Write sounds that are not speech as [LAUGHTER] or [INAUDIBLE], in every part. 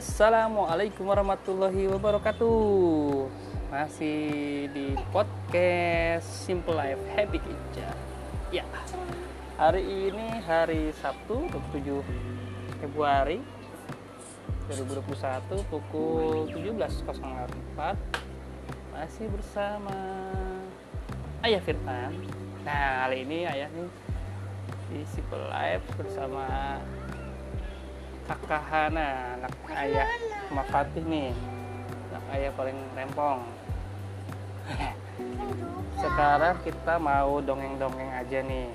Assalamualaikum warahmatullahi wabarakatuh. Masih di podcast Simple Life Happy Kitchen. Ya, hari ini hari Sabtu 27 Februari 2021 pukul 17.04 masih bersama Ayah Firman. Nah, kali ini Ayah nih di Simple Life bersama Hana, anak ayah sama Fatih nih. Anak ayah paling rempong. [LAUGHS] Sekarang kita mau dongeng-dongeng aja nih.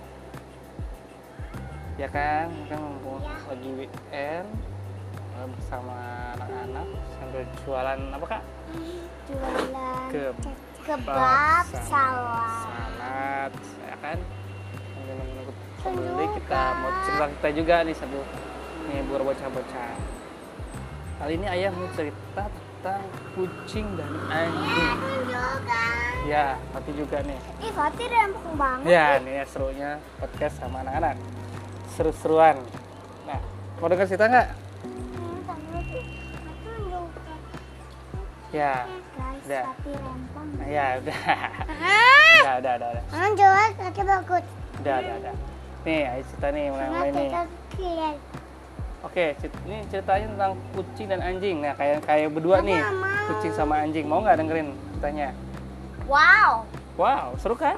Ya kan? Kan mumpung lagi weekend bersama anak-anak sambil jualan apa kak? Jualan Ke- kebab sawah salad. ya kan? Sambil menunggu pembeli kita mau cerita kita juga nih satu buat bocah-bocah. Kali ini ayah mau cerita tentang kucing dan anjing. Juga. Ya tapi juga nih. Ih Fatih rempong banget. Ya nih ya serunya podcast sama anak-anak. Seru-seruan. Nah mau denger cerita nggak? Hmm, Fatih juga. ya Udah. Fatih nah, ya udah. Udah udah udah udah. Jangan jual kaki bagus udah udah, udah. nih ayo cerita nih mulai mulai nih. kita Oke, ini ceritanya tentang kucing dan anjing. Nah, kayak kayak berdua nih, mau. kucing sama anjing. Mau nggak dengerin ceritanya? wow Wow, seru kan?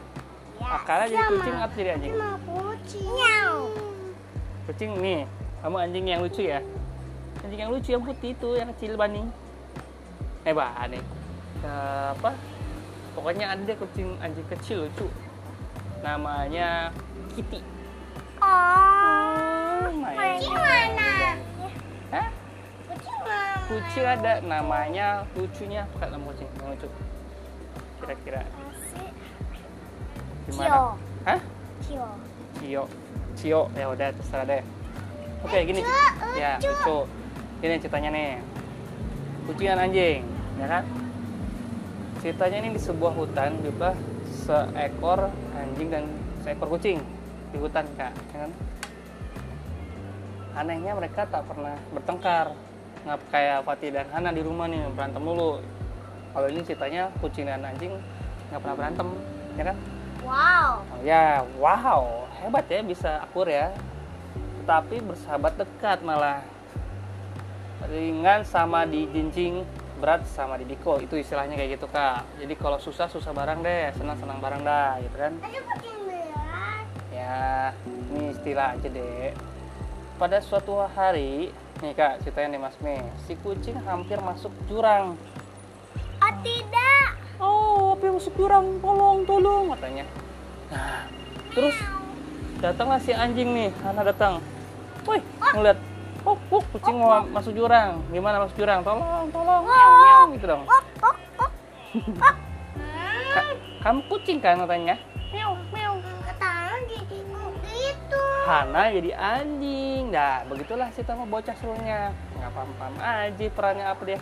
ya Akalnya jadi kucing atau jadi anjing? mau kucing. Kucing nih, kamu anjing yang lucu ya? Anjing yang lucu yang putih itu, yang kecil bani. Eh, bani. Eh, apa? Pokoknya ada kucing anjing kecil lucu. Namanya Kitty. oh. Kucing mana Hah? kucing mana Kucing ada namanya lucunya apa nama kucing yang lucu? Kira-kira gimana? Cio. Hah? Cio. Cio. Cio, ya udah terserah deh. Oke, gini. Lucu, Ya, lucu. lucu. Gini ceritanya nih. Kucing dan anjing, ya kan? Ceritanya ini di sebuah hutan juga seekor anjing dan seekor kucing di hutan, Kak, ya kan? Anehnya mereka tak pernah bertengkar. Ngap kayak Fatih dan Hana di rumah nih berantem mulu. Kalau ini ceritanya kucing dan anjing nggak pernah berantem, ya kan? wow Oh, ya, wow, hebat ya bisa akur ya. Tapi bersahabat dekat malah. Ringan sama di jinjing, berat sama di diko. Itu istilahnya kayak gitu kak. Jadi kalau susah susah barang deh, senang senang barang dah, gitu kan? Ya, ini istilah aja deh. Pada suatu hari, nih kak, ceritanya nih Mas Me, si kucing hampir masuk jurang. oh tidak Oh, yang masuk jurang? Tolong, tolong, katanya. Nah, terus datanglah si anjing nih, Hana datang. Woi, ngeliat, oh, oh, kucing mau masuk jurang. Gimana masuk jurang? Tolong, tolong, miau, miau, gitu dong. oh oh oh [LAUGHS] oh Ka- kamu kucing kan katanya? meow Hana jadi anjing. Dah, begitulah cerita sama bocah serunya. Nggak paham-paham aja perannya apa dia.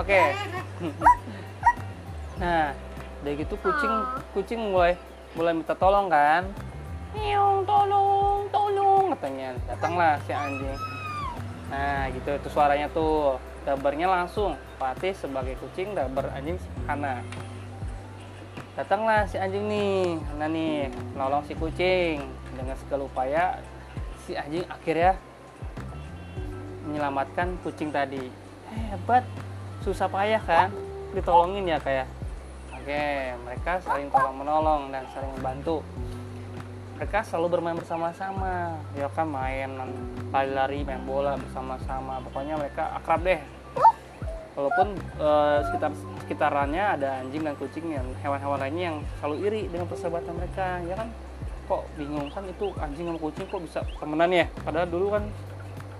Oke. [LAUGHS] Nah, dari gitu kucing kucing mulai mulai minta tolong kan. Miau, tolong, tolong katanya. Datanglah si anjing. Nah, gitu itu suaranya tuh. Dabarnya langsung Fatih sebagai kucing, dabar anjing Hana. Datanglah si anjing nih, Hana nih, nolong si kucing. Dengan segala upaya, si anjing akhirnya menyelamatkan kucing tadi. Hebat, susah payah kan? Ditolongin ya kayak. Oke, mereka saling tolong menolong dan saling membantu. Mereka selalu bermain bersama-sama. Ya kan main lari-lari, main bola bersama-sama. Pokoknya mereka akrab deh. Walaupun eh, sekitar sekitarannya ada anjing dan kucing yang hewan-hewan lainnya yang selalu iri dengan persahabatan mereka, ya kan? Kok bingung. Kan itu anjing sama kucing kok bisa temenan ya? Padahal dulu kan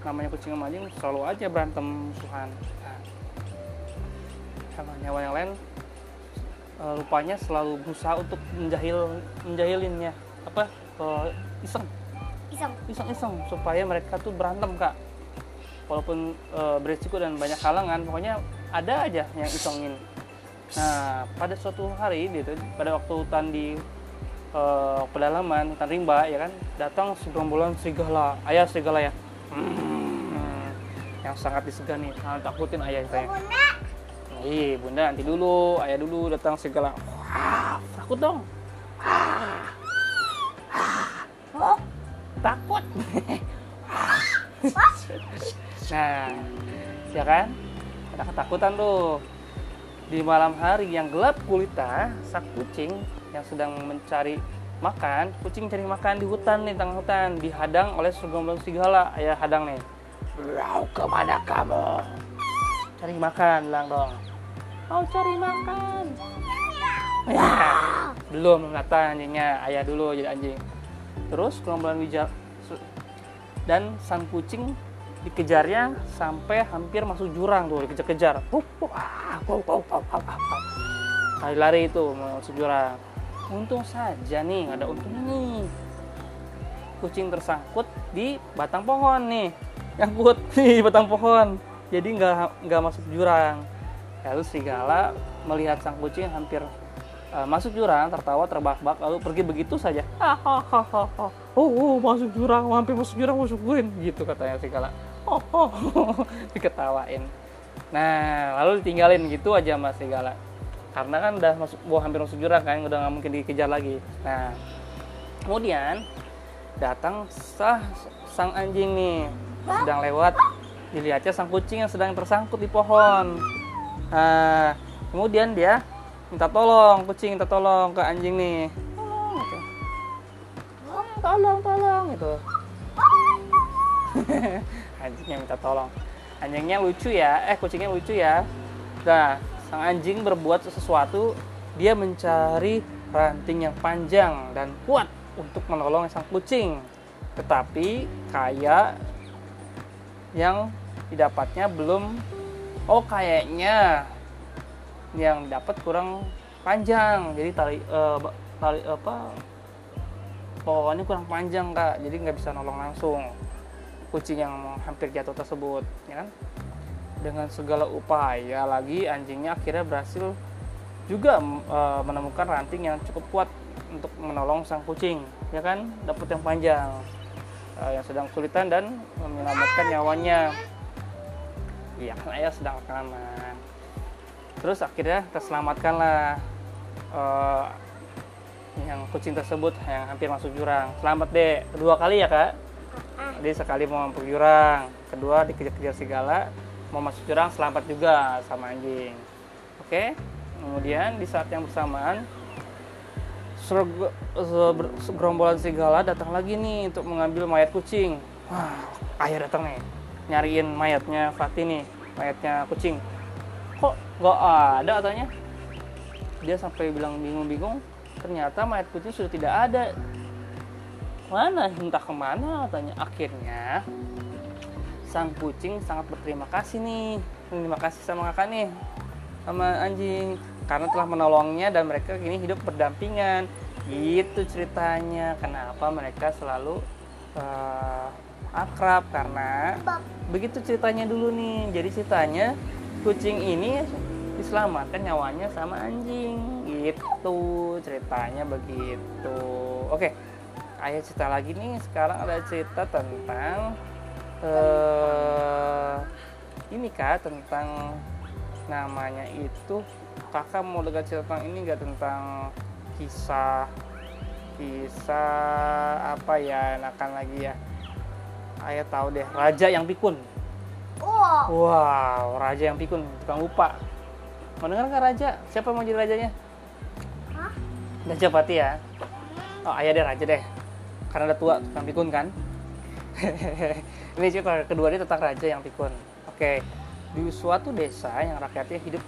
namanya kucing sama anjing selalu aja berantem musuhan. Nah, hewan-hewan yang lain eh, rupanya selalu berusaha untuk menjahil menjahilinnya. Apa? Eh, iseng. Iseng. Iseng-iseng supaya mereka tuh berantem kak. Walaupun eh, beresiko dan banyak halangan pokoknya ada aja yang isengin. Nah pada suatu hari gitu pada waktu hutan di eh, pedalaman hutan rimba ya kan? Datang segerombolan serigala ayah serigala ya. Hmm. yang sangat disegani sangat takutin ayah katanya Bunda. Iya bunda nanti dulu. Ayah dulu datang segala. Wah takut dong. Oh, takut. [LAUGHS] Nah ya kan? Ada ketakutan tuh. Di malam hari yang gelap gulita sang kucing yang sedang mencari makan kucing cari makan di hutan nih tengah hutan dihadang oleh segerombolan serigala ayah hadang nih. Mau ke mana kamu? Cari makan bilang dong. Mau cari makan? Ya belum kata anjingnya. Ayah dulu jadi anjing. Terus gerombolan wijak dan sang kucing dikejarnya sampai hampir masuk jurang tuh dikejar-kejar. Ah, lari-lari itu masuk jurang untung saja nih nggak ada untungnya nih. Kucing tersangkut di batang pohon nih. Nyangkut [LAUGHS] di batang pohon. Jadi nggak nggak masuk jurang. Lalu serigala melihat sang kucing hampir uh, masuk jurang tertawa terbak-bak lalu pergi begitu saja. Hahaha. Oh, oh masuk jurang hampir masuk jurang masukin gitu katanya serigala. Oh, [LAUGHS] oh, diketawain. Nah lalu ditinggalin gitu aja mas serigala karena kan udah masuk wah hampir masuk jurang kan udah nggak mungkin dikejar lagi. Nah kemudian datang sah sang anjing nih sedang lewat dilihatnya sang kucing yang sedang tersangkut di pohon. Nah kemudian dia minta tolong kucing minta tolong ke anjing nih. Tolong gitu. tolong tolong gitu. [LAUGHS] Anjingnya minta tolong. Anjingnya lucu ya eh kucingnya lucu ya. Nah sang anjing berbuat sesuatu dia mencari ranting yang panjang dan kuat untuk menolong sang kucing. Tetapi kayak yang didapatnya belum. Oh kayaknya yang dapat kurang panjang. Jadi tali uh, tali apa pohonnya kurang panjang kak. Jadi nggak bisa nolong langsung kucing yang hampir jatuh tersebut ya kan dengan segala upaya lagi anjingnya akhirnya berhasil juga uh, menemukan ranting yang cukup kuat untuk menolong sang kucing ya kan? Dapat yang panjang uh, yang sedang kesulitan dan menyelamatkan nyawanya. Iya kan [LAUGHS] ayah sedang rekaman terus akhirnya terselamatkanlah uh, yang kucing tersebut yang hampir masuk jurang. Selamat deh kedua kali ya kak? Jadi sekali mau masuk jurang kedua dikejar-kejar segala mau masuk jurang selamat juga sama anjing. Oke kemudian di saat yang bersamaan segerombolan serigala datang lagi nih untuk mengambil mayat kucing. Wah ayah datang nih nyariin mayatnya Fatih nih mayatnya kucing. Kok nggak ada katanya? Dia sampai bilang bingung-bingung ternyata mayat kucing sudah tidak ada. Mana? Entah ke mana? Katanya akhirnya sang kucing sangat berterima kasih nih. Terima kasih sama kakak nih sama anjing. Karena telah menolongnya dan mereka kini hidup berdampingan. Itu ceritanya. Kenapa mereka selalu uh, akrab? Karena begitu ceritanya dulu nih. Jadi ceritanya kucing ini diselamatkan nyawanya sama anjing. Gitu ceritanya begitu. Oke ayah cerita lagi nih. Sekarang ada cerita tentang uh, ini kak tentang namanya itu kakak mau dengar cerita tentang ini nggak? Tentang kisah kisah apa ya enakan lagi ya. Ayah tahu deh raja yang pikun. Wow. wow raja yang pikun tukang lupa. Mau dengar nggak raja? Siapa yang mau jadi rajanya? Hah? Raja Pati ya? Oh ayah deh raja deh. Karena udah tua tukang pikun kan [LAUGHS] ini cerita kedua dia tentang raja yang pikun. Oke di suatu desa yang rakyatnya hidup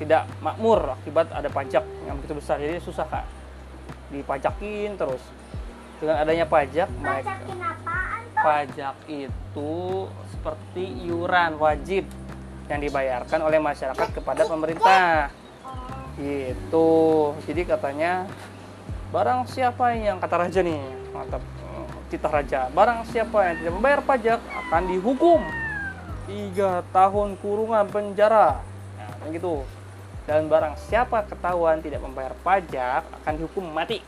tidak makmur akibat ada pajak yang begitu besar. Jadi susah kak. Dipajakin terus. Dengan adanya pajak Masakin apaan tuh? pajak itu seperti iuran wajib yang dibayarkan oleh masyarakat kepada pemerintah. Gitu. Jadi katanya barang siapa yang kata raja nih mantap titah raja. Barang siapa yang tidak membayar pajak akan dihukum. Tiga tahun kurungan penjara. Nah, kan gitu. Dan barang siapa ketahuan tidak membayar pajak akan dihukum mati.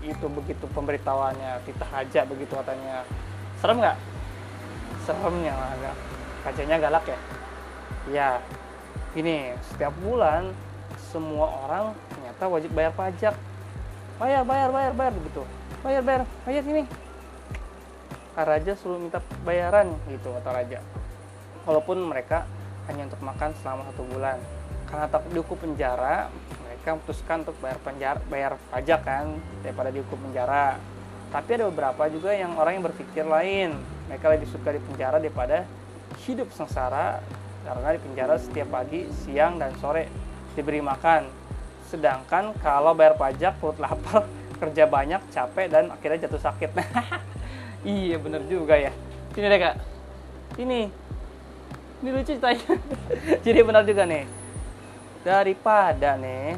Itu begitu pemberitahuannya. Titah raja begitu katanya. Serem nggak? Seremnya agak rajanya galak ya? Ya. Ini setiap bulan semua orang ternyata wajib bayar pajak bayar bayar bayar bayar begitu bayar bayar bayar ini Kak Raja selalu minta bayaran gitu kata Raja. Walaupun mereka hanya untuk makan selama satu bulan. Karena takut dihukum penjara mereka memutuskan untuk bayar penjara bayar pajak kan daripada dihukum penjara. Tapi ada beberapa juga yang orang yang berpikir lain. Mereka lebih suka di penjara daripada hidup sengsara karena di penjara setiap pagi siang dan sore diberi makan sedangkan kalau bayar pajak perut lapar [LAUGHS] kerja banyak capek dan akhirnya jatuh sakit. [LAUGHS] Iya bener juga ya. Sini deh kak. Ini. Ini lucu ceritanya. [LAUGHS] Jadi benar juga nih. Daripada nih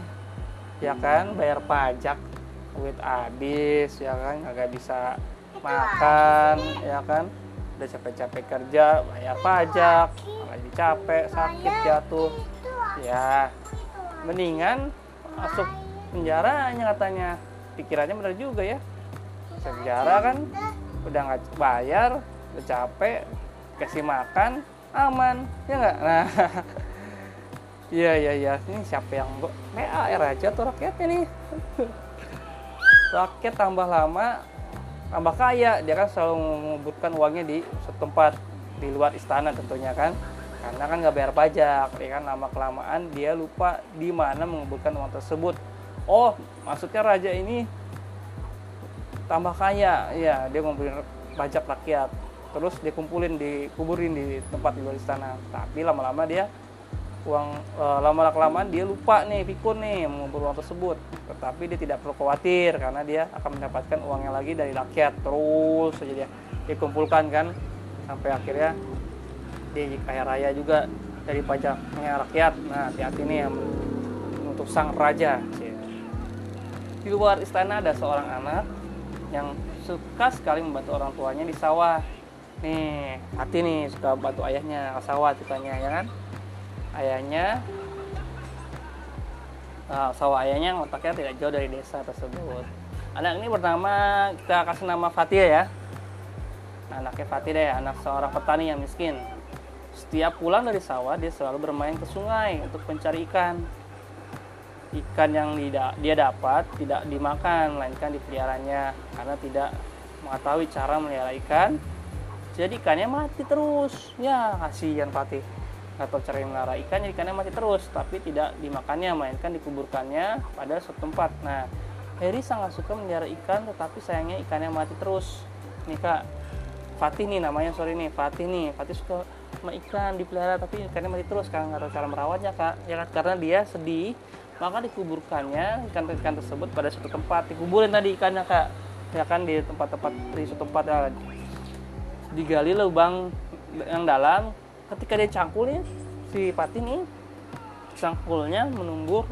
ya kan bayar pajak duit habis ya kan nggak bisa makan ya kan. Udah capek-capek kerja bayar pajak jadi capek sakit jatuh. Ya. Mendingan masuk penjara hanya katanya. Pikirannya benar juga ya. Penjara kan udah nggak bayar udah capek kasih makan aman ya nggak? Nah [LAUGHS] iya iya iya. Ini siapa yang PAR aja tuh rakyatnya nih. [LAUGHS] Rakyat tambah lama tambah kaya. Dia kan selalu menguburkan uangnya di suatu tempat di luar istana tentunya kan karena kan nggak bayar pajak ya kan? Lama kelamaan dia lupa di mana menguburkan uang tersebut. Oh maksudnya raja ini tambah kaya. Ya dia ngumpulin pajak rakyat. Terus dikumpulin dikuburin di tempat di luar istana. Tapi lama-lama dia uang e, lama kelamaan dia lupa nih pikun nih mengumpul uang tersebut. Tetapi dia tidak perlu khawatir karena dia akan mendapatkan uangnya lagi dari rakyat. Terus saja dia dikumpulkan kan sampai akhirnya jadi kaya raya juga dari pajaknya rakyat. Nah hati-hati nih yang untuk sang raja. Di luar istana ada seorang anak yang suka sekali membantu orang tuanya di sawah. Nih hati nih suka bantu ayahnya ke sawah sukanya ya kan? Ayahnya uh, sawah ayahnya letaknya tidak jauh dari desa tersebut. Anak ini pertama kita kasih nama Fatih ya. Anaknya Fatih deh anak seorang petani yang miskin setiap pulang dari sawah dia selalu bermain ke sungai untuk mencari ikan. Ikan yang dia dapat tidak dimakan melainkan dipeliharanya. Karena tidak mengetahui cara melihara ikan jadi ikannya mati terus. Ya kasihan Fatih. Atau cara melihara ikan jadi ikannya mati terus tapi tidak dimakannya melainkan dikuburkannya pada suatu tempat. Nah Heri sangat suka melihara ikan tetapi sayangnya ikannya mati terus. Nih kak. Fatih nih namanya sorry nih. Fatih nih. Fatih suka sama ikan dipelihara tapi ikannya mati terus kan nggak tahu cara merawatnya kak. Ya kan karena dia sedih maka dikuburkannya ikan-ikan tersebut pada suatu tempat. Dikuburin tadi ikannya kak. Ya kan di tempat-tempat di suatu tempat ya, digali lubang yang dalam. Ketika dia cangkulin si pati ini cangkulnya menumbur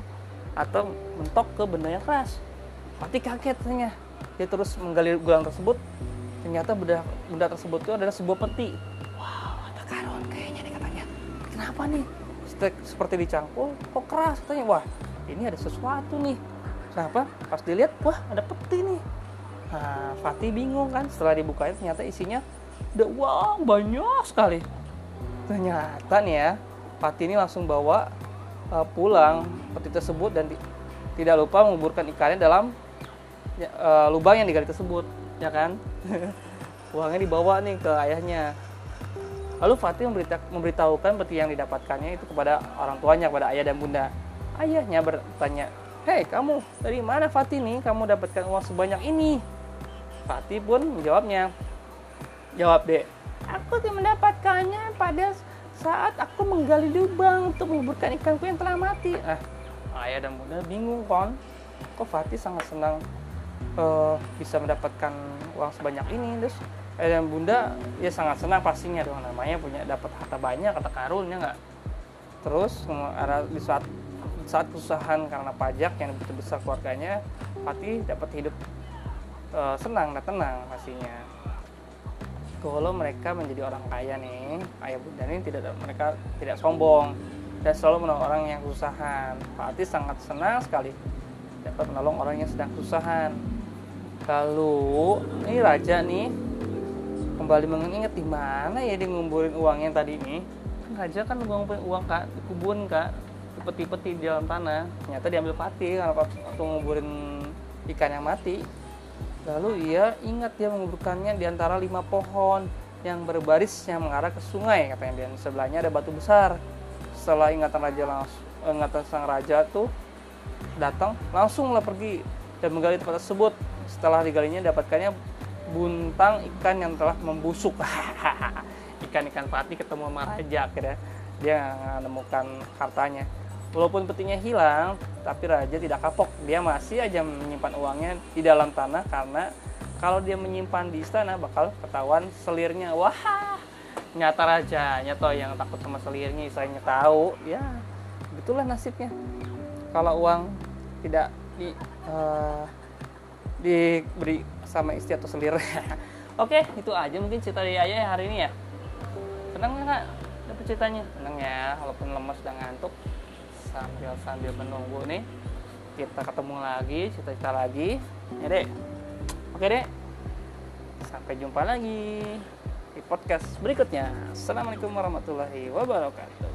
atau mentok ke benda yang keras. Pati kaget katanya dia terus menggali gulang tersebut. Ternyata benda benda tersebut itu adalah sebuah peti kenapa nih? Seperti dicangkul kok keras? Katanya wah ini ada sesuatu nih. Kenapa? Pas dilihat wah ada peti nih. Nah Fatih bingung kan? Setelah dibukain ternyata isinya udah uang banyak sekali. Ternyata nih ya Fatih ini langsung bawa uh, pulang peti tersebut dan tidak lupa menguburkan ikannya dalam uh, lubang yang digali tersebut ya kan? [LAUGHS] Uangnya dibawa nih ke ayahnya lalu Fatih memberitahukan peti yang didapatkannya itu kepada orang tuanya kepada ayah dan bunda. Ayahnya bertanya, Hei kamu, dari mana Fatih nih? Kamu dapatkan uang sebanyak ini? Fatih pun menjawabnya, Jawab dek, aku mendapatkannya pada saat aku menggali lubang untuk menguburkan ikanku yang telah mati. Ah, ayah dan bunda bingung kon, kok Fatih sangat senang uh, bisa mendapatkan uang sebanyak ini? Terus ayah dan bunda ya sangat senang pastinya dong namanya punya dapat harta banyak kata karunnya nggak? Terus ada di saat saat kesusahan karena pajak yang begitu besar keluarganya Fatih dapat hidup uh, senang dan tenang pastinya. Kalau mereka menjadi orang kaya nih ayah bunda ini tidak mereka tidak sombong dan selalu menolong orang yang kesusahan. Fatih sangat senang sekali dapat menolong orang yang sedang kesusahan. Lalu ini raja nih kembali mengingat di mana ya dia ngumpulin uangnya tadi ini? Kan raja kan ngumpulin uang kak. Di kebun kak. Di peti-peti di dalam tanah. Ternyata diambil pati karena waktu ngumpulin ikan yang mati. Lalu ia ingat dia menguburkannya di antara lima pohon yang berbaris yang mengarah ke sungai katanya. Dan sebelahnya ada batu besar. Setelah ingatan raja langsung ingatan sang raja tuh datang langsunglah pergi dan menggali tempat tersebut. Setelah digalinya dapatkannya buntang ikan yang telah membusuk. [LAUGHS] Ikan-ikan pati ketemu sama raja akhirnya. Dia menemukan hartanya. Walaupun petinya hilang tapi raja tidak kapok. Dia masih aja menyimpan uangnya di dalam tanah karena kalau dia menyimpan di istana bakal ketahuan selirnya. Wah nyata raja nyata yang takut sama selirnya istrinya tahu. Ya begitulah nasibnya. Kalau uang tidak di uh, diberi sama istri atau selir [LAUGHS] oke itu aja mungkin cerita dari ayah hari ini ya. Senang nggak kak? Dapat ceritanya? Senang ya walaupun lemes dan ngantuk. Sambil sambil menunggu nih kita ketemu lagi cerita-cerita lagi. Ya dek. Oke dek. Sampai jumpa lagi di podcast berikutnya. Assalamualaikum warahmatullahi wabarakatuh